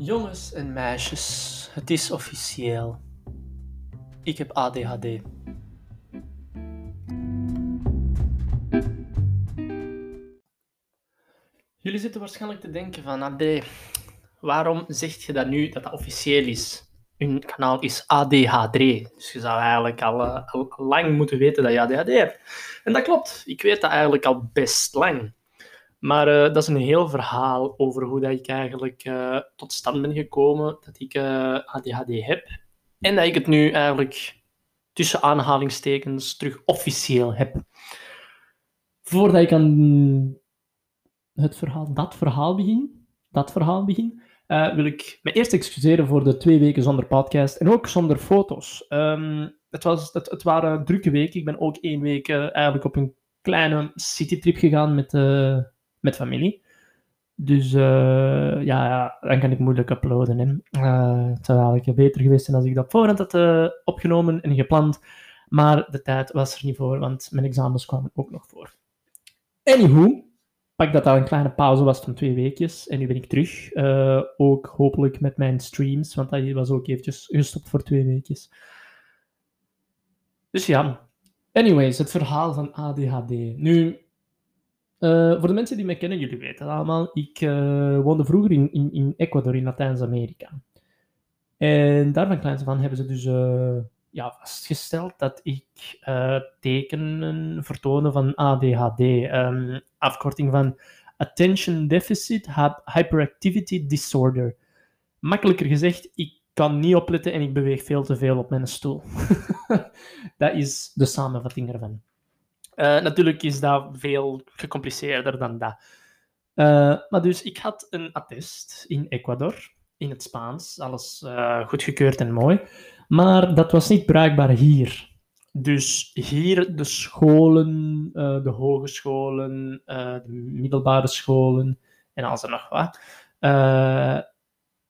Jongens en meisjes, het is officieel. Ik heb ADHD. Jullie zitten waarschijnlijk te denken van, André, waarom zeg je dat nu dat dat officieel is? Hun kanaal is ADHD, dus je zou eigenlijk al, uh, al lang moeten weten dat je ADHD hebt. En dat klopt, ik weet dat eigenlijk al best lang. Maar uh, dat is een heel verhaal over hoe dat ik eigenlijk uh, tot stand ben gekomen dat ik uh, ADHD heb. En dat ik het nu eigenlijk tussen aanhalingstekens terug officieel heb. Voordat ik aan het verhaal, dat verhaal begin, dat verhaal begin wil ik me eerst excuseren voor de twee weken zonder podcast en ook zonder foto's. Um, het, was, het, het waren drukke weken. Ik ben ook één week eigenlijk op een kleine citytrip gegaan met met familie. Dus uh, ja, dan kan ik moeilijk uploaden. Hè. Uh, het zou eigenlijk beter geweest zijn als ik dat voorhand had uh, opgenomen en gepland. Maar de tijd was er niet voor, want mijn examens kwamen ook nog voor. Anywho, pak dat al een kleine pauze was van twee weekjes. En nu ben ik terug. ook hopelijk met mijn streams, want dat was ook eventjes gestopt voor twee weekjes. Dus ja. Anyways, het verhaal van ADHD. Nu, uh, voor de mensen die mij kennen, jullie weten het allemaal. Ik uh, woonde vroeger in, in, in Ecuador, in Latijns-Amerika. En daar van van hebben ze dus uh, ja, vastgesteld dat ik tekenen vertonen van ADHD. Ehm, afkorting van Attention Deficit Hyperactivity Disorder. Makkelijker gezegd, ik kan niet opletten en ik beweeg veel te veel op mijn stoel. dat is de samenvatting ervan. Uh, natuurlijk is dat veel gecompliceerder dan dat. Uh, maar dus, ik had een attest in Ecuador, in het Spaans, alles uh, goedgekeurd en mooi. Maar dat was niet bruikbaar hier. Dus hier de scholen, de hogescholen, de middelbare scholen en alles en nog wat.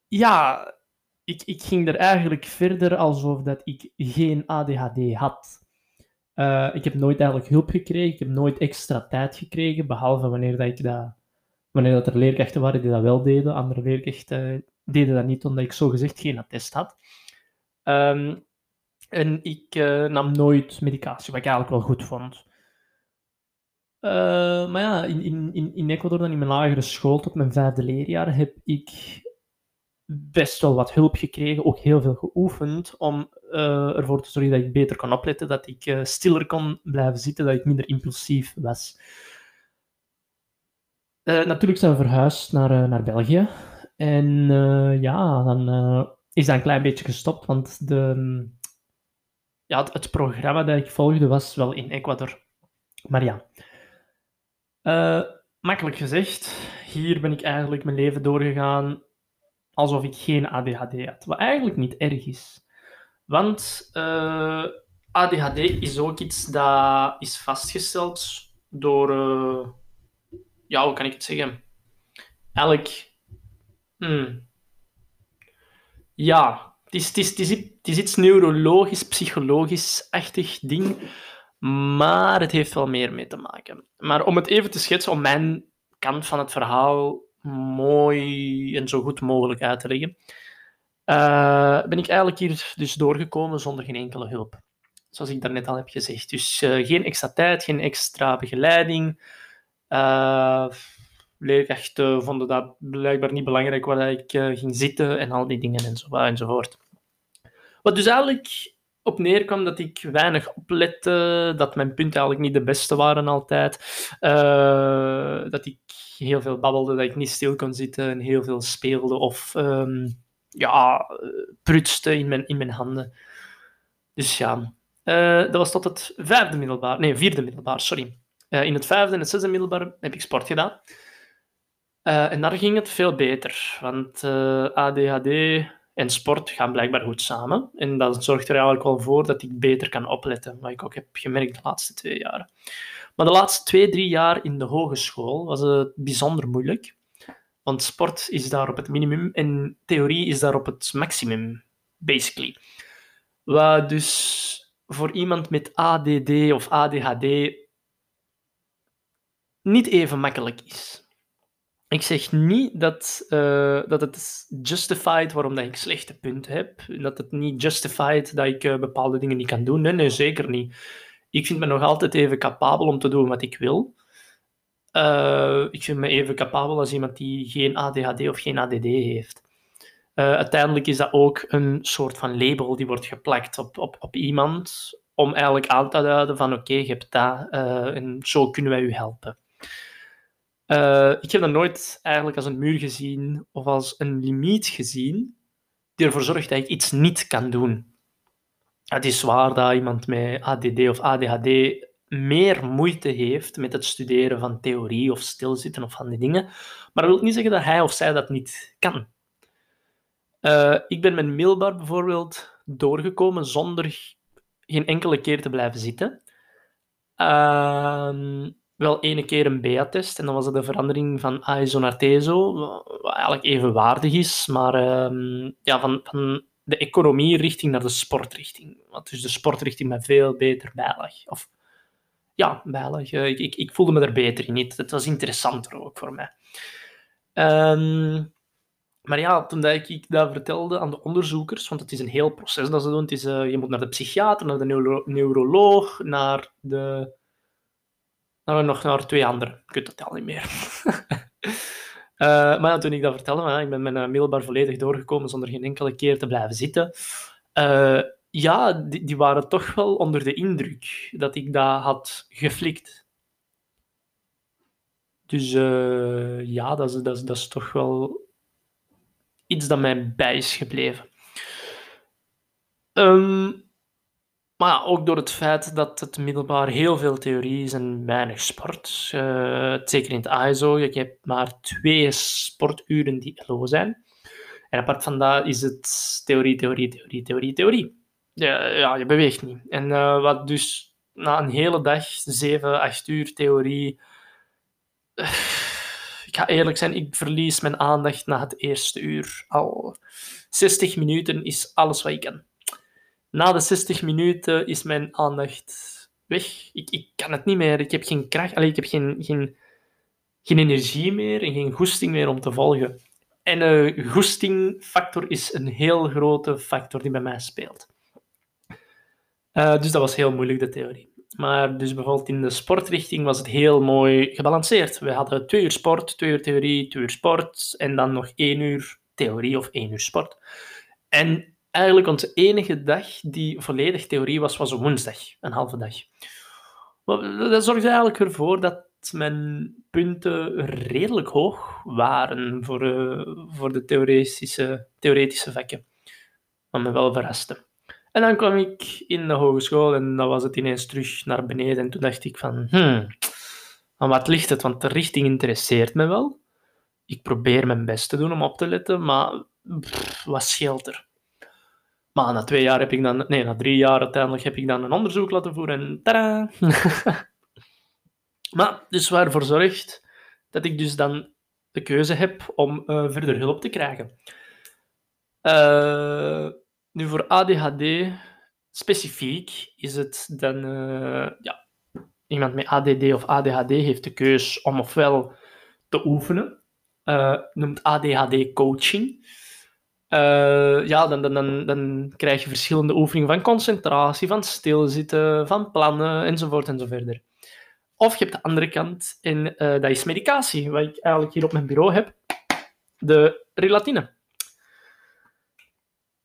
ja, ik, ik ging er eigenlijk verder alsof dat ik geen ADHD had. Uh, ik heb nooit eigenlijk hulp gekregen. Ik heb nooit extra tijd gekregen, behalve wanneer, dat ik dat, wanneer dat er leerkrachten waren die dat wel deden. Andere leerkrachten deden dat niet, omdat ik zogezegd geen attest had. Um, en ik uh, nam nooit medicatie, wat ik eigenlijk wel goed vond. Uh, maar ja, in, in, in Ecuador, dan in mijn lagere school, tot mijn vijfde leerjaar, heb ik best wel wat hulp gekregen, ook heel veel geoefend om uh, ervoor te zorgen dat ik beter kon opletten, dat ik uh, stiller kon blijven zitten, dat ik minder impulsief was. Uh, natuurlijk zijn we verhuisd naar, naar België. En ja, dan is dat een klein beetje gestopt, want de, ja, het, het, programma dat ik volgde was wel in Ecuador. Maar ja, makkelijk gezegd, hier ben ik eigenlijk mijn leven doorgegaan alsof ik geen ADHD had. Wat eigenlijk niet erg is. Want eh, ADHD is ook iets dat is vastgesteld door, uh, ja, hoe kan ik het zeggen? Eigenlijk, hmm. ja, het, is, het is iets neurologisch, psychologisch-achtig ding, maar het heeft wel meer mee te maken. Maar om het even te schetsen, om mijn kant van het verhaal mooi en zo goed mogelijk uit te leggen, uh, ben ik eigenlijk hier dus doorgekomen zonder geen enkele hulp. Zoals ik daarnet al heb gezegd. Dus uh, geen extra tijd, geen extra begeleiding. Uh, leerkrachten vonden dat blijkbaar niet belangrijk waar ik ging zitten en al die dingen enzo, enzovoort. Wat dus eigenlijk op neerkwam dat ik weinig oplette, dat mijn punten eigenlijk niet de beste waren altijd, dat ik heel veel babbelde, dat ik niet stil kon zitten en heel veel speelde of um, ja, prutste in mijn, in mijn handen. Dus ja, uh, dat was tot het vijfde middelbaar, nee, vierde middelbaar, sorry. Uh, in het vijfde en het zesde middelbaar heb ik sport gedaan. En daar ging het veel beter, want ADHD en sport gaan blijkbaar goed samen. En dat zorgt er eigenlijk wel voor dat ik beter kan opletten, wat ik ook heb gemerkt de laatste twee jaren. Maar de laatste twee, drie jaar in de hogeschool was het bijzonder moeilijk. Want sport is daar op het minimum en theorie is daar op het maximum, basically. Wat dus voor iemand met ADD of ADHD niet even makkelijk is. ik zeg niet dat, uh, dat het justified waarom dat ik slechte punten heb. Dat het niet justified dat ik uh, bepaalde dingen niet kan doen. Nee, nee, zeker niet. Ik vind me nog altijd even capabel om te doen wat ik wil. Uh, ik vind me even capabel als iemand die geen ADHD of geen ADD heeft. uiteindelijk is dat ook een soort van label die wordt geplakt op, op, op iemand om eigenlijk aan te duiden van oké, okay, je hebt dat en zo kunnen wij u helpen. Ik heb dat nooit eigenlijk als een muur gezien of als een limiet gezien die ervoor zorgt dat ik iets niet kan doen. Het is waar dat iemand met ADD of ADHD meer moeite heeft met het studeren van theorie of stilzitten of van die dingen, maar dat wil niet zeggen dat hij of zij dat niet kan. Uh, ik ben mijn middelbaar bijvoorbeeld doorgekomen zonder geen enkele keer te blijven zitten. Uh, wel ene keer een BEA-test en dan was het de verandering van AESO naar TESO, wat eigenlijk evenwaardig is, maar uh, ja, van, van de economie richting naar de sportrichting. Wat dus de sportrichting met veel beter bijlag. Of ja, bijlag. Eh, ik, ik, ik, voelde me er beter in. Niet. Het was interessanter ook voor mij. Um, maar ja, toen dat ik dat vertelde aan de onderzoekers, want het is een heel proces dat ze doen. Het is, uh, je moet naar de psychiater, naar de neuro neuroloog, naar de we nog naar twee anderen. Ik weet het al niet meer. uh, maar toen ik dat vertelde, maar, ik ben mijn middelbaar volledig doorgekomen zonder geen enkele keer te blijven zitten. Uh, ja, die, die, waren toch wel onder de indruk dat ik dat had geflikt. Dus ja, dat is, dat, dat is toch wel iets dat mij bij is gebleven. Um, maar ook door het feit dat het middelbaar heel veel theorie is en weinig sport. Uh, zeker in het ASO, je hebt maar twee sporturen die LO zijn. En apart van dat is het theorie, theorie, theorie, theorie, theorie. Ja, ja je beweegt niet. En uh, wat dus na een hele dag, 7, 8 uur theorie... Ik ga eerlijk zijn, ik verlies mijn aandacht na het eerste uur. Al 60 minuten is alles wat ik kan na de 60 minuten is mijn aandacht weg. Ik, ik kan het niet meer. Ik heb geen kracht. Allee, ik heb geen, geen, geen energie meer en geen goesting meer om te volgen. En uh, goestingfactor is een heel grote factor die bij mij speelt. Uh, dus dat was heel moeilijk, de theorie. Maar dus bijvoorbeeld in de sportrichting was het heel mooi gebalanceerd. We hadden twee uur sport, twee uur theorie, twee uur sport en dan nog één uur theorie of één uur sport. En eigenlijk onze enige dag die volledig theorie was, was een woensdag, een halve dag. Dat zorgde eigenlijk ervoor dat mijn punten redelijk hoog waren voor, uh, voor de theoretische, theoretische vakken. Wat me wel verraste. En dan kwam ik in de hogeschool en dan was het ineens terug naar beneden. En toen dacht ik van, hmm, aan wat ligt het? Want de richting interesseert me wel. Ik probeer mijn best te doen om op te letten, maar pff, wat scheelt er? Maar na twee jaar heb ik dan, nee, na drie jaar uiteindelijk heb ik dan een onderzoek laten voeren en tada! maar dus waarvoor zorgt dat ik dus dan de keuze heb om uh, verder hulp te krijgen. Uh, nu voor ADHD specifiek is het dan, uh, ja, iemand met ADD of ADHD heeft de keus om ofwel te oefenen, noemt ADHD coaching. Uh, ja, dan, dan, dan, krijg je verschillende oefeningen van concentratie, van stilzitten, van plannen, enzovoort enzoverder. Of je hebt de andere kant, en dat is medicatie, wat ik eigenlijk hier op mijn bureau heb. De relatine.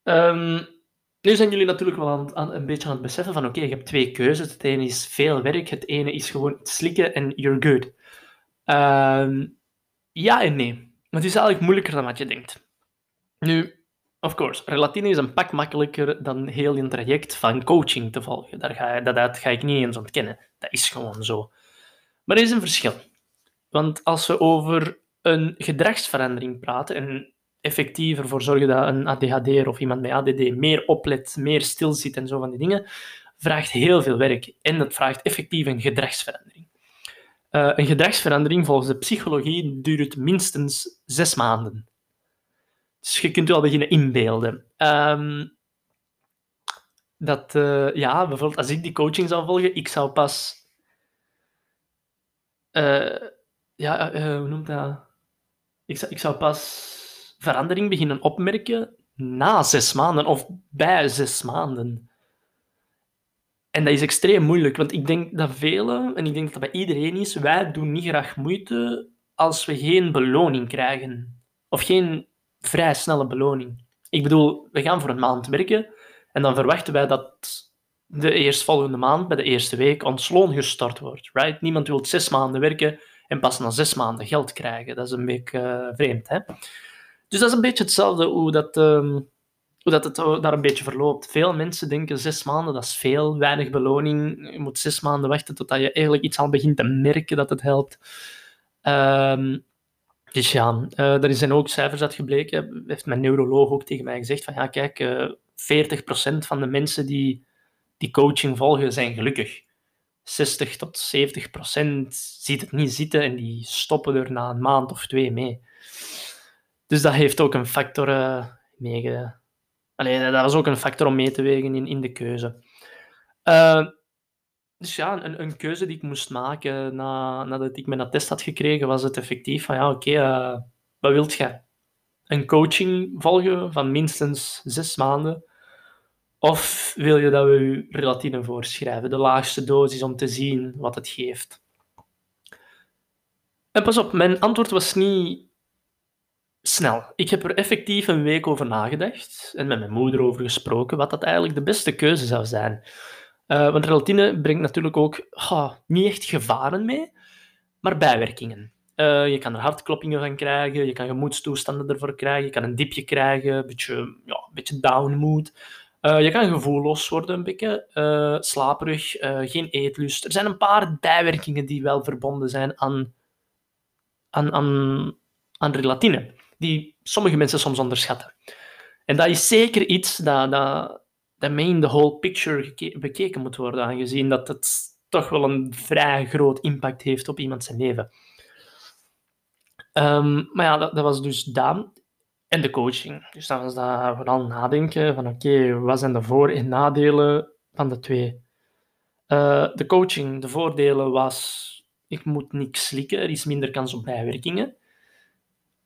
Um, nu zijn jullie natuurlijk wel aan, een beetje aan het beseffen van oké, je hebt twee keuzes. Het ene is veel werk, het ene is gewoon slikken en you're good. Um, ja en nee. Het is eigenlijk moeilijker dan wat je denkt. Nu, of course, relatine is een pak makkelijker dan heel een traject van coaching te volgen. Daar ga, dat, dat ga ik niet eens ontkennen. Dat is gewoon zo. Maar er is een verschil. Want als we over een gedragsverandering praten en effectief ervoor zorgen dat een ADHD of iemand met ADD meer oplet, meer stilzit en zo van die dingen, vraagt heel veel werk. En dat vraagt effectief een gedragsverandering. Uh, een gedragsverandering volgens de psychologie duurt minstens zes maanden. Dus je kunt wel beginnen inbeelden. Um, dat, uh, ja, bijvoorbeeld als ik die coaching zou volgen, ik zou pas... Uh, ja, hoe noemt dat? ik, zou, ik zou pas verandering beginnen opmerken na zes maanden of bij zes maanden. En dat is extreem moeilijk, want ik denk dat velen, en ik denk dat dat bij iedereen is, wij doen niet graag moeite als we geen beloning krijgen. Of geen vrij snelle beloning. Ik bedoel, we gaan voor een maand werken en dan verwachten wij dat de eerstvolgende maand, bij de eerste week, ons loon gestort wordt. Right? Niemand wil zes maanden werken en pas na zes maanden geld krijgen. Dat is een beetje uh, vreemd. Hè? Dus dat is een beetje hetzelfde hoe dat, um, hoe dat het daar een beetje verloopt. Veel mensen denken zes maanden, dat is veel, weinig beloning. Je moet zes maanden wachten totdat je eigenlijk iets al begint te merken dat het helpt. Um, dus ja, uh, er zijn ook cijfers uit gebleken. Heeft mijn neuroloog ook tegen mij gezegd van ja, kijk, uh, eh, 40% van de mensen die die coaching volgen zijn gelukkig. 60 tot 70 procent ziet het niet zitten en die stoppen er na een maand of twee mee. Dus dat heeft ook een factor uh, meege... Allee, was ook een factor om mee te wegen in, in de keuze. Uh, dus ja, een, een, keuze die ik moest maken na, nadat ik mijn attest had gekregen, was het effectief van ja, oké, uh, wat wilt je? Een coaching volgen van minstens zes maanden? Of wil je dat we je relatine voorschrijven, de laagste dosis, om te zien wat het geeft? En pas op, mijn antwoord was niet snel. Ik heb er effectief een week over nagedacht en met mijn moeder over gesproken wat dat eigenlijk de beste keuze zou zijn. Uh, want relatine brengt natuurlijk ook niet echt gevaren mee, maar bijwerkingen. Uh, je kan er hartkloppingen van krijgen, je kan gemoedstoestanden ervoor krijgen, je kan een dipje krijgen, een beetje, ja, een beetje down mood. Uh, je kan gevoelloos worden, een beetje, uh, slaperig, geen eetlust. Er zijn een paar bijwerkingen die wel verbonden zijn aan, aan, aan, aan relatine die sommige mensen soms onderschatten. En dat is zeker iets dat, dat, dat mee in de whole picture bekeken moet worden, aangezien dat het toch wel een vrij groot impact heeft op iemand zijn leven. Um, maar ja, dat, dat, was dus Daan en de coaching. Dus dan was dat vooral nadenken van oké, wat zijn de voor- en nadelen van de twee? Uh, de coaching, de voordelen was, ik moet niks slikken, er is minder kans op bijwerkingen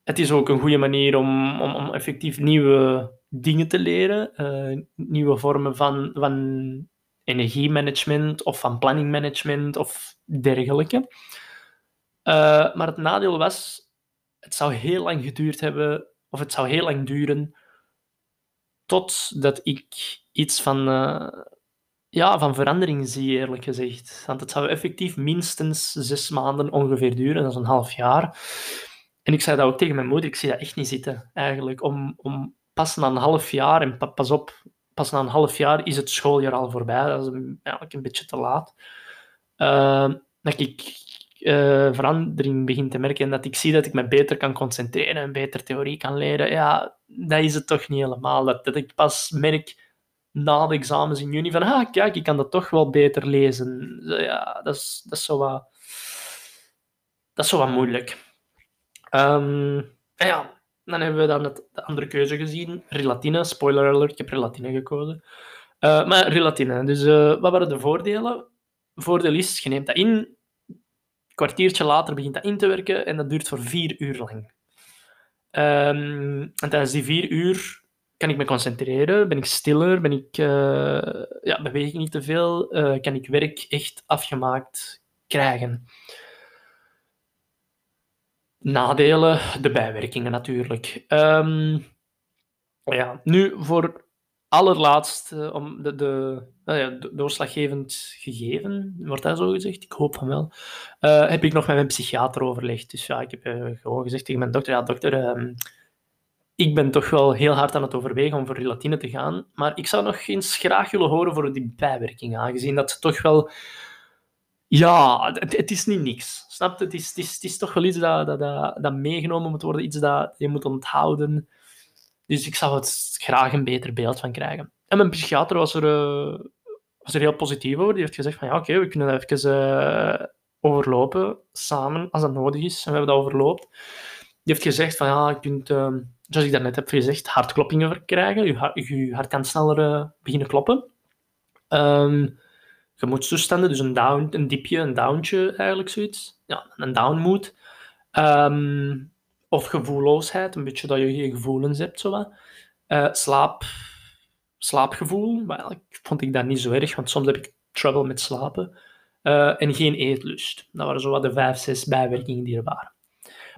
het is ook een goede manier om, om, om effectief nieuwe dingen te leren, uh, nieuwe vormen van, van energiemanagement of van planningmanagement of dergelijke. Uh, maar het nadeel was, het zou heel lang geduurd hebben, of het zou heel lang duren, totdat ik iets van, uh, ja, van verandering zie, eerlijk gezegd. Want het zou effectief minstens zes maanden ongeveer duren, dat is een half jaar. En ik zei dat ook tegen mijn moeder, ik zie dat echt niet zitten, eigenlijk. Om, om pas na een half jaar, en pas op, pas na een half jaar is het schooljaar al voorbij. Dat is eigenlijk een beetje te laat. Uh, dat ik uh, verandering begin te merken en dat ik zie dat ik me beter kan concentreren en beter theorie kan leren. Ja, dat is het toch niet helemaal. Dat, dat ik pas merk na de examens in juni van, ah, kijk, ik kan dat toch wel beter lezen. Ja, dat is, dat is zo wat... Dat is zo wat moeilijk. Um, ja, dan hebben we dan het, de andere keuze gezien. Relatine, spoiler alert, ik heb relatine gekozen. Uh, maar relatine, dus uh, wat waren de voordelen? Voordeel is, je neemt dat in, een kwartiertje later begint dat in te werken en dat duurt voor vier uur lang. Um, en tijdens die vier uur kan ik me concentreren, ben ik stiller, ben ik, uh, ja, beweeg ik niet te veel, kan ik werk echt afgemaakt krijgen. Nadelen, de bijwerkingen natuurlijk. Um, ja, nu voor allerlaatst, om de, de, uh, ja, doorslaggevend gegeven, wordt dat zo gezegd? Ik hoop van wel. Uh, heb ik nog met mijn psychiater overlegd. Dus ja, ik heb eh, gewoon gezegd tegen mijn dokter, ja dokter, ehm, ik ben toch wel heel hard aan het overwegen om voor relatine te gaan, maar ik zou nog eens graag willen horen voor die bijwerkingen, aangezien dat ze toch wel ja, het, is niet niks. Snap je? Het is, toch wel iets dat, dat, dat, dat meegenomen moet worden, iets dat je moet onthouden. Dus ik zou het graag een beter beeld van krijgen. En mijn psychiater was er, uh, was er heel positief over. Die heeft gezegd van ja, oké, we kunnen even uh, overlopen samen als dat nodig is. En we hebben dat overloopt. Die heeft gezegd van ja, je kunt, uh, zoals ik daarnet heb gezegd, hartkloppingen verkrijgen. Je, hart, kan sneller beginnen kloppen. Um, gemoedstoestanden, dus een down, een diepje, een downtje eigenlijk zoiets. Ja, een down mood. Um, of gevoelloosheid, een beetje dat je geen gevoelens hebt. Zo. Eh, slaap, slaapgevoel, maar eigenlijk vond ik dat niet zo erg, want soms heb ik trouble met slapen. Eh, en geen eetlust. Dat waren zo wat de vijf, zes bijwerkingen die er waren.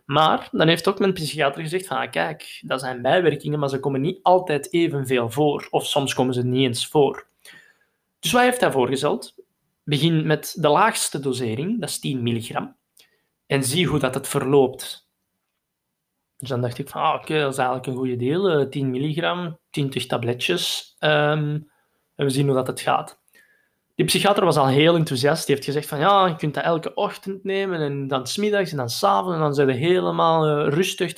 Maar dan heeft ook mijn psychiater gezegd van, ah, kijk, dat zijn bijwerkingen, maar ze komen niet altijd evenveel voor. Of soms komen ze niet eens voor. Dus wat heeft hij voorgesteld? Begin met de laagste dosering, dat is 10 milligram. En zie hoe dat het verloopt. Dus dan dacht ik van, ah, oké, dat is eigenlijk een goede deel. 10 milligram, 20 tabletjes. Um, en we zien hoe dat het gaat. Die psychiater was al heel enthousiast. Die heeft gezegd van, ja, je kunt dat elke ochtend nemen en dan smiddags en dan s'avonds en dan zijn je helemaal uh, rustig.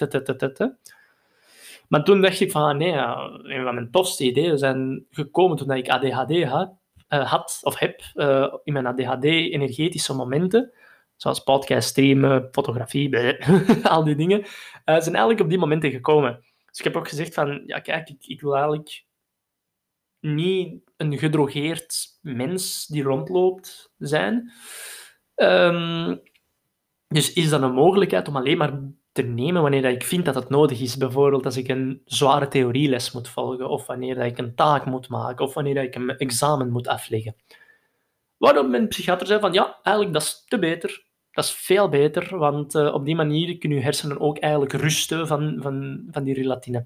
Maar toen dacht ik van, ah, nee, een van mijn tofste ideeën zijn gekomen toen ik ADHD had, had of heb, uh, in mijn ADHD energetische momenten zoals podcast, streamen, fotografie, al die dingen, uh, zijn eigenlijk op die momenten gekomen. Dus ik heb ook gezegd van, ja kijk, ik, ik wil eigenlijk niet een gedrogeerd mens die rondloopt zijn. Um, dus is dat een mogelijkheid om alleen maar te nemen wanneer ik vind dat het nodig is. Bijvoorbeeld als ik een zware theorieles moet volgen, of wanneer ik een taak moet maken, of wanneer ik een examen moet afleggen. Waarop mijn psychiater zei van ja, eigenlijk dat is te beter. Dat is veel beter, want uh, op die manier kunnen je hersenen ook eigenlijk rusten van, van, van die relatine.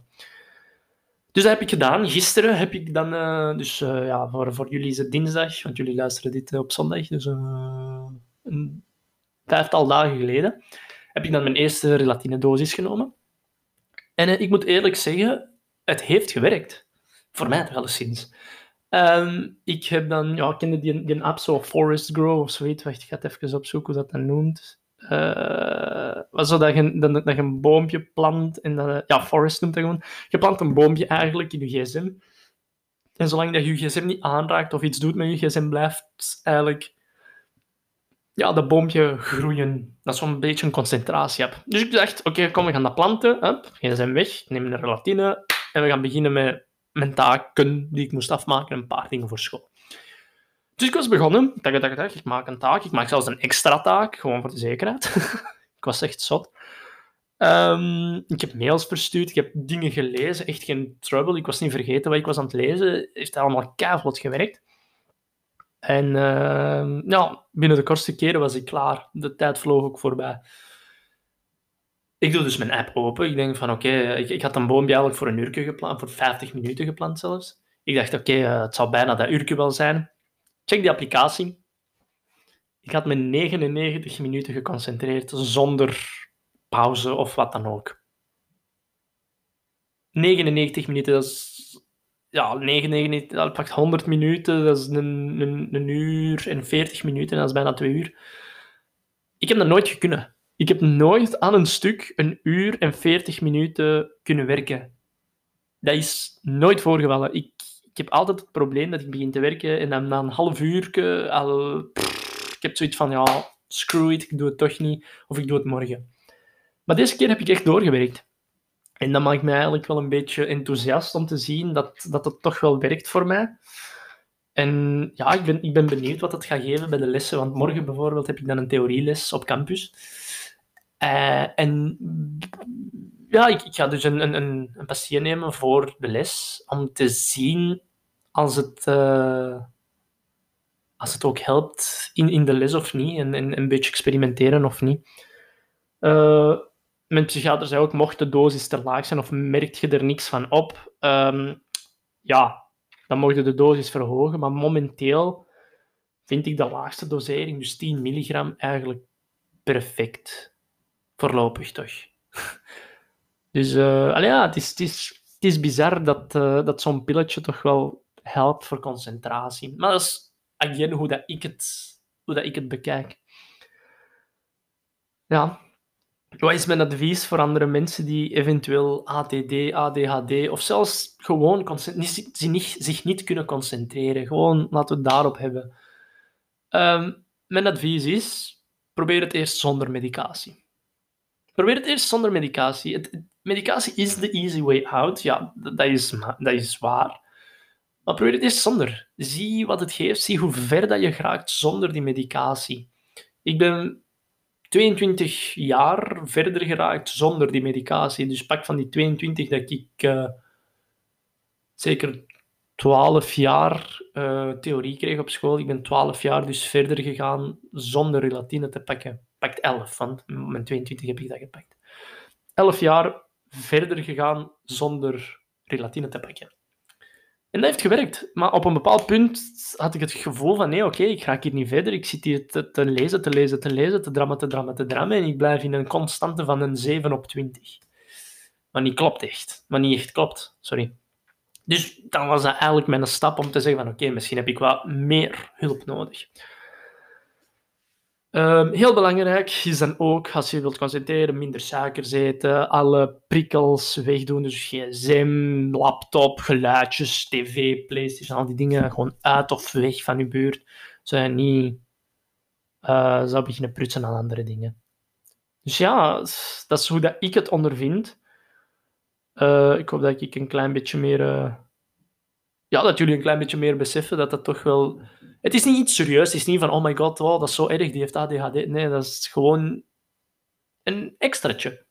Dus dat heb ik gedaan. Gisteren heb ik dan, uh, dus uh, ja, voor, voor jullie is het dinsdag, want jullie luisteren dit op zondag, dus een vijftal dagen geleden, heb ik dan mijn eerste relatine dosis genomen. En ik moet eerlijk zeggen, het heeft gewerkt. Voor mij toch alleszins. Um, ik heb dan, ja, kende die, die app zo, Forest Grow of zoiets. Wacht, ik ga het even opzoeken hoe dat dan noemt. Uh, zo dat je, dat, dat je een boompje plant en dat, ja, Forest noemt dat gewoon. Je plant een boompje eigenlijk in je gsm. En zolang dat je je gsm niet aanraakt of iets doet met je gsm, blijft eigenlijk ja, dat boompje groeien. Dat is zo'n beetje een concentratie. Dus ik dacht, oké, kom, we gaan dat planten. Hup, gsm weg, neem een relatine en we gaan beginnen met mijn taken die ik moest afmaken, een paar dingen voor school. Dus ik was begonnen. Tak, tak, tak, ik maak een taak. Ik maak zelfs een extra taak, gewoon voor de zekerheid. ik was echt zot. Um, ik heb mails verstuurd, ik heb dingen gelezen, echt geen trouble. Ik was niet vergeten wat ik was aan het lezen. Heeft allemaal keihard gewerkt. En uh, ja, binnen de kortste keren was ik klaar. De tijd vloog ook voorbij ik doe dus mijn app open. Ik denk van oké, ik, ik, had een boompje eigenlijk voor een uur gepland, voor 50 minuten gepland zelfs. Ik dacht oké, uh, het zal bijna dat uurtje wel zijn. Check die applicatie. Ik had me 99 minuten geconcentreerd zonder pauze of wat dan ook. 99 minuten, dat is ja, 99, dat pakt 100 minuten, dat is een, een, uur en 40 minuten, dat is bijna twee uur. Ik heb dat nooit kunnen. Ik heb nooit aan een stuk een uur en 40 minuten kunnen werken. Dat is nooit voorgevallen. Ik, ik heb altijd het probleem dat ik begin te werken en dan na een half uur al... ik heb zoiets van, ja, screw it, ik doe het toch niet. Of ik doe het morgen. Maar deze keer heb ik echt doorgewerkt. En dat maakt me eigenlijk wel een beetje enthousiast om te zien dat, dat het toch wel werkt voor mij. En ja, ik ben, ik ben benieuwd wat het gaat geven bij de lessen. Want morgen bijvoorbeeld heb ik dan een theorieles op campus. Uh, en ja, ik, ga dus een, een, een patiënt nemen voor de les om te zien als het, uh, als het ook helpt in, in de les of niet. En, en een beetje experimenteren of niet. Uh, mijn psychiater zei ook, mocht de dosis te laag zijn of merk je er niks van op, um, ja, dan mocht je de dosis verhogen. Maar momenteel vind ik de laagste dosering, dus 10 milligram, eigenlijk perfect. Voorlopig toch. Dus uh, ja, het is, het, is, het is bizar dat, uh, dat zo'n pilletje toch wel helpt voor concentratie. Maar dat is, again, hoe, dat ik, het, hoe dat ik het bekijk. Ja. Wat is mijn advies voor andere mensen die eventueel ADD, ADHD of zelfs gewoon zich niet kunnen concentreren? Gewoon laten we het daarop hebben. Um, mijn advies is, probeer het eerst zonder medicatie. Probeer het eerst zonder medicatie. Het, medicatie is de easy way out. Ja, dat is, dat is waar. Maar probeer het eerst zonder. Zie wat het geeft. Zie hoe ver dat je geraakt zonder die medicatie. Ik ben 22 jaar verder geraakt zonder die medicatie. Dus pak van die 22 dat ik uh, zeker 12 jaar uh, theorie kreeg op school. Ik ben 12 jaar dus verder gegaan zonder relatine te pakken. Pakt 11, want met 22 heb ik dat gepakt. 11 jaar verder gegaan zonder relatine te pakken. En dat heeft gewerkt. Maar op een bepaald punt had ik het gevoel van nee, oké, ik ga hier niet verder. Ik zit hier te, lezen, te lezen, te lezen, te drammen, te drammen, te drammen. En ik blijf in een constante van een 7 op 20. Maar niet klopt echt. Maar niet echt klopt, sorry. Dus dan was dat eigenlijk mijn stap om te zeggen van oké, misschien heb ik wat meer hulp nodig. Um, heel belangrijk is dan ook, als je wilt concentreren, minder suiker eten, alle prikkels wegdoen, dus gsm, laptop, geluidjes, tv, playstation, al die dingen gewoon uit of weg van je buurt, zodat je niet uh, zou beginnen prutsen aan andere dingen. Dus ja, dat is hoe dat ik het ondervind. Uh, ik hoop dat ik een klein beetje meer... Uh, ja, dat jullie een klein beetje meer beseffen dat dat toch wel het is niet iets serieus. Het is niet van, oh my god, wow, dat is zo erg, die heeft ADHD. Nee, dat is gewoon een extraatje.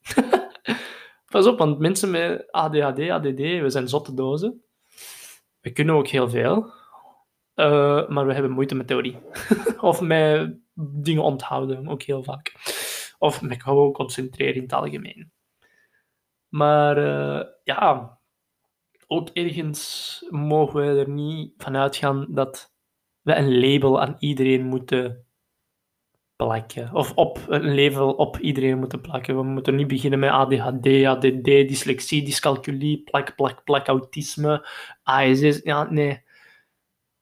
Pas op, want mensen met ADHD, ADD, we zijn zotte dozen. We kunnen ook heel veel. Uh, maar we hebben moeite met theorie. of met dingen onthouden, ook heel vaak. Of met gewoon concentreren in het algemeen. Maar uh, ja, ook ergens mogen we er niet van uitgaan dat we een label aan iedereen moeten plakken. Of op een label op iedereen moeten plakken. We moeten niet beginnen met ADHD, ADD, dyslexie, dyscalculie, plak, plak, plak, autisme, ASS. Ja, nee.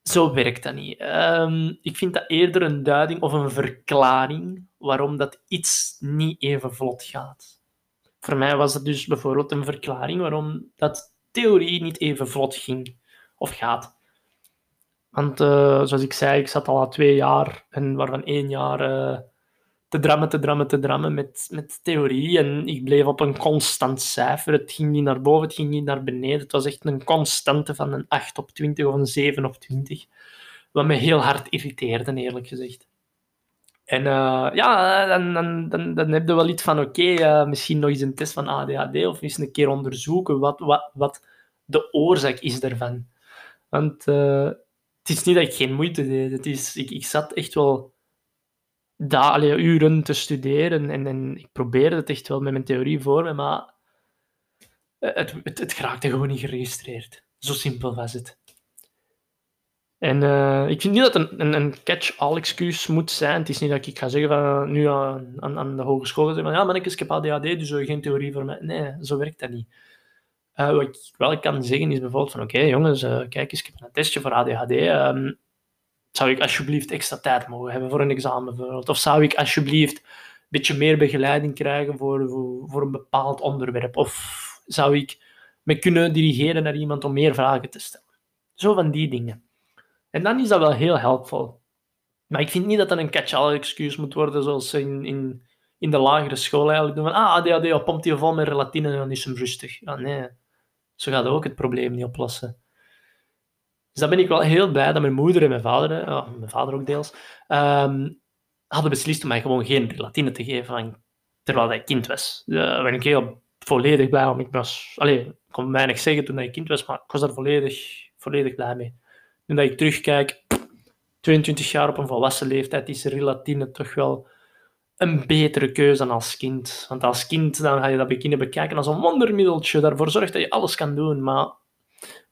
Zo werkt dat niet. Um, ik vind dat eerder een duiding of een verklaring waarom dat iets niet even vlot gaat. Voor mij was het dus bijvoorbeeld een verklaring waarom dat theorie niet even vlot ging of gaat. Want uh, zoals ik zei, ik zat al twee jaar, en waarvan één jaar uh, te drammen, te drammen, te drammen met, met theorie. En ik bleef op een constant cijfer. Het ging niet naar boven, het ging niet naar beneden. Het was echt een constante van een 8 op 20 of een 7 op 20. Wat me heel hard irriteerde, eerlijk gezegd. En uh, ja, dan, dan, dan, heb je wel iets van, oké, misschien nog eens een test van ADHD of eens een keer onderzoeken wat, wat, wat de oorzaak is daarvan. Want het is niet dat ik geen moeite deed. Het is, ik, ik zat echt wel daar, uren te studeren en, en ik probeerde het echt wel met mijn theorie voor me, maar het, het, het raakte gewoon niet geregistreerd. Zo simpel was het. En uh, ik vind niet dat het een, een, catch-all excuus moet zijn. Het is niet dat ik ga zeggen van, nu aan, aan, aan de hogeschool, van, ja, maar ik heb ADHD, dus geen theorie voor mij. Nee, zo werkt dat niet. Uh, wat ik wel kan zeggen is bijvoorbeeld van oké jongens, uh, kijk eens, ik heb een testje voor ADHD. Ehm, zou ik alsjeblieft extra tijd mogen hebben voor een examen? Of zou ik alsjeblieft een beetje meer begeleiding krijgen voor, voor, een bepaald onderwerp? Of zou ik me kunnen dirigeren naar iemand om meer vragen te stellen? Zo van die dingen. En dan is dat wel heel helpvol. Maar ik vind niet dat dat een catch-all excuus moet worden, zoals in, in, in de lagere school eigenlijk doen. Van, ah, ADHD, oh, pompt hij vol met relatine en dan is hem rustig. Ja, nee. Zo gaat ook het probleem niet oplossen. Dus dan ben ik wel heel blij dat mijn moeder en mijn vader, oh, mijn vader ook deels, um, hadden beslist om mij gewoon geen relatine te geven terwijl hij kind was. Daar ben ik heel volledig blij om. Ik, was, ik kon weinig zeggen toen ik kind was, maar ik was daar volledig, volledig blij mee. Nu dat ik terugkijk, 22 jaar op een volwassen leeftijd, is relatine toch wel een betere keuze dan als kind. Want als kind dan ga je dat beginnen bekijken als een wondermiddeltje. Daarvoor zorgt dat je alles kan doen, maar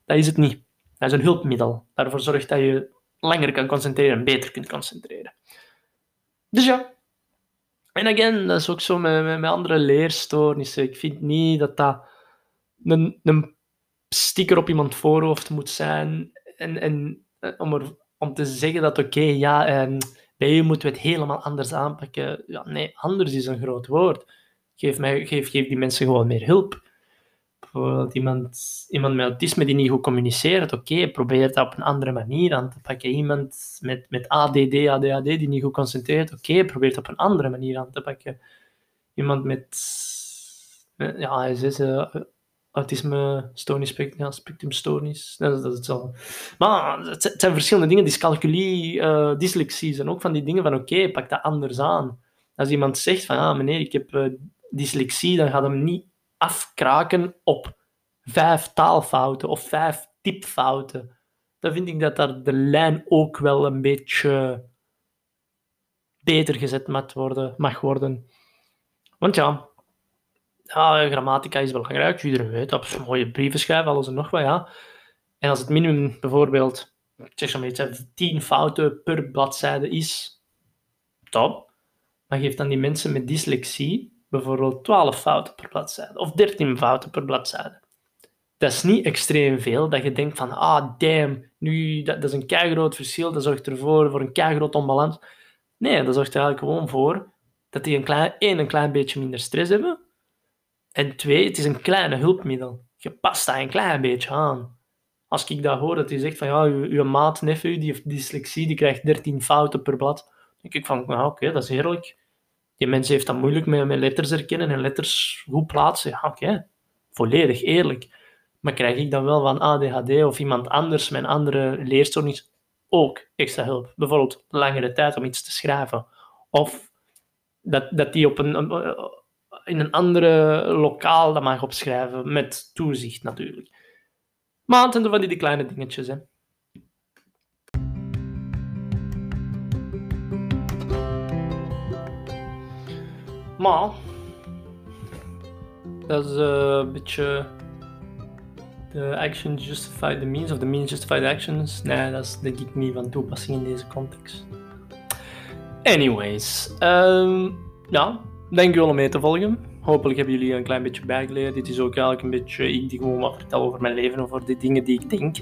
dat is het niet. Dat is een hulpmiddel. Daarvoor zorgt dat je langer kan concentreren en beter kunt concentreren. Dus ja. En again, dat is ook zo met, met, andere leerstoornissen. Ik vind niet dat dat een, een sticker op iemand voorhoofd moet zijn. En, en eh, om, er, om te zeggen dat, oké, ja... En, bij je moeten we het helemaal anders aanpakken. Ja, nee, anders is een groot woord. Geef, mij, geef, geef die mensen gewoon meer hulp. Bijvoorbeeld iemand, iemand met autisme die niet goed communiceert. Oké, probeer dat op een andere manier aan te pakken. Iemand met, met ADD, ADHD die niet goed concentreert. Oké, probeer het op een andere manier aan te pakken. Iemand met, met ja, ASS, autisme, stoornis, ja, spectrumstoornis. Dat, dat is hetzelfde. Maar het, zijn verschillende dingen. Dyscalculie, uh, dyslexie zijn ook van die dingen van oké, pak dat anders aan. Als iemand zegt van, ah meneer, ik heb uh, dyslexie, dan gaat hem niet afkraken op vijf taalfouten of vijf typfouten. Dan vind ik dat daar de lijn ook wel een beetje beter gezet mag worden. Mag worden. Want ja, ja, grammatica is belangrijk, iedereen weet dat. Mooie brieven schrijven, alles en nog wat, ja. En als het minimum bijvoorbeeld, zeg zo iets, 10 fouten per bladzijde is, top. Maar geef dan die mensen met dyslexie bijvoorbeeld 12 fouten per bladzijde of 13 fouten per bladzijde. Dat is niet extreem veel, dat je denkt van, ah, damn, nu, dat, dat is een keigroot verschil, dat zorgt ervoor voor een keigroot onbalans. Nee, dat zorgt er eigenlijk gewoon voor dat die een klein, één, een klein beetje minder stress hebben. En twee, het is een kleine hulpmiddel. Je past daar een klein beetje aan. Als ik dat hoor, dat hij zegt van ja, uw, uw maat, nephew, die heeft dyslexie, die krijgt 13 fouten per blad. Dan denk ik van, nou oké, dat is heerlijk. Die mens heeft dat moeilijk met, met letters herkennen en letters goed plaatsen. Oké, volledig eerlijk. Maar krijg ik dan wel van ADHD of iemand anders een andere leerstoornis ook extra hulp? Bijvoorbeeld langere tijd om iets te schrijven. Of dat, dat die op een, in een andere lokaal dat mag opschrijven, met toezicht natuurlijk. Maar het zijn van die, kleine dingetjes. Hè. Maar, dat is uh, een beetje. De actions justify the means, of the means justify the actions. Nee, dat is denk ik niet van toepassing in deze context. Anyways, um, ja, Dank u wel om mee te volgen. Hopelijk hebben jullie een klein beetje bijgeleerd. Dit is ook eigenlijk een beetje ik die gewoon wat vertel over mijn leven, over de dingen die ik denk.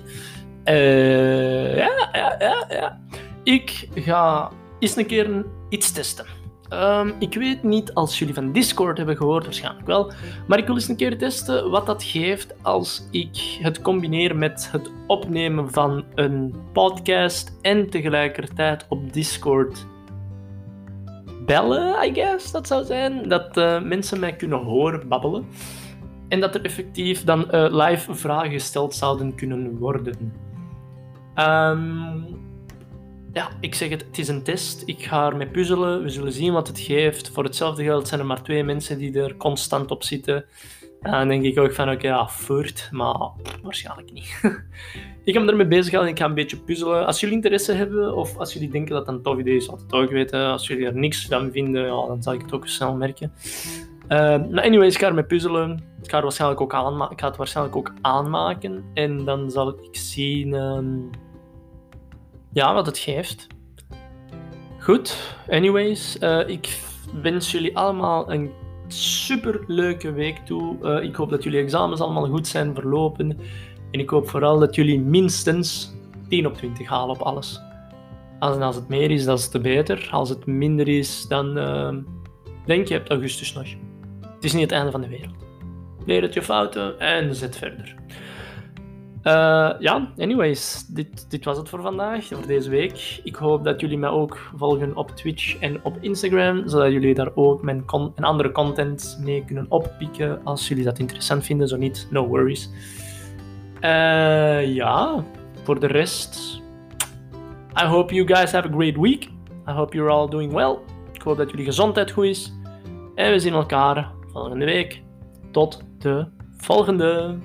Uh, ja, ja, ja, ja. Ik ga eens een keer iets testen. Um, ik weet niet als jullie van Discord hebben gehoord, waarschijnlijk wel. Maar ik wil eens een keer testen wat dat geeft als ik het combineer met het opnemen van een podcast en tegelijkertijd op Discord bellen, I guess, dat zou zijn. Dat uh, mensen mij kunnen horen babbelen. En dat er effectief dan uh, live vragen gesteld zouden kunnen worden. Um, ja, ik zeg het, het is een test. Ik ga ermee puzzelen. We zullen zien wat het geeft. Voor hetzelfde geld zijn er maar twee mensen die er constant op zitten. En dan denk ik ook van, oké, ja, voort. Maar waarschijnlijk niet. ik ga me ermee bezig houden. Ik ga een beetje puzzelen. Als jullie interesse hebben, of als jullie denken dat een tof idee is, laat het ook weten. Als jullie er niks van vinden, ja, dan zal ik het ook snel merken. Uh, maar anyways, ik ga ermee puzzelen. Ik ga, het waarschijnlijk ook ik ga het waarschijnlijk ook aanmaken. En dan zal ik zien um, ja, wat het geeft. Goed, anyways. Uh, ik wens jullie allemaal een super leuke week toe. Uh, ik hoop dat jullie examens allemaal goed zijn verlopen. En ik hoop vooral dat jullie minstens 10 op 20 halen op alles. Als, als het meer is, dat is te beter. Als het minder is, dan uh, denk je hebt augustus nog. Het is niet het einde van de wereld. Leer het je fouten en zet verder. Uh, ja, anyways, dit, dit was het voor vandaag, voor deze week. Ik hoop dat jullie mij ook volgen op Twitch en op Instagram, zodat jullie daar ook mijn, en andere content mee kunnen oppikken als jullie dat interessant vinden. Zo niet, no worries. Uh, ja, voor de rest, I hope you guys have a great week. I hope you're all doing well. Ik hoop dat jullie gezondheid goed is. En we zien elkaar volgende week. Tot de volgende.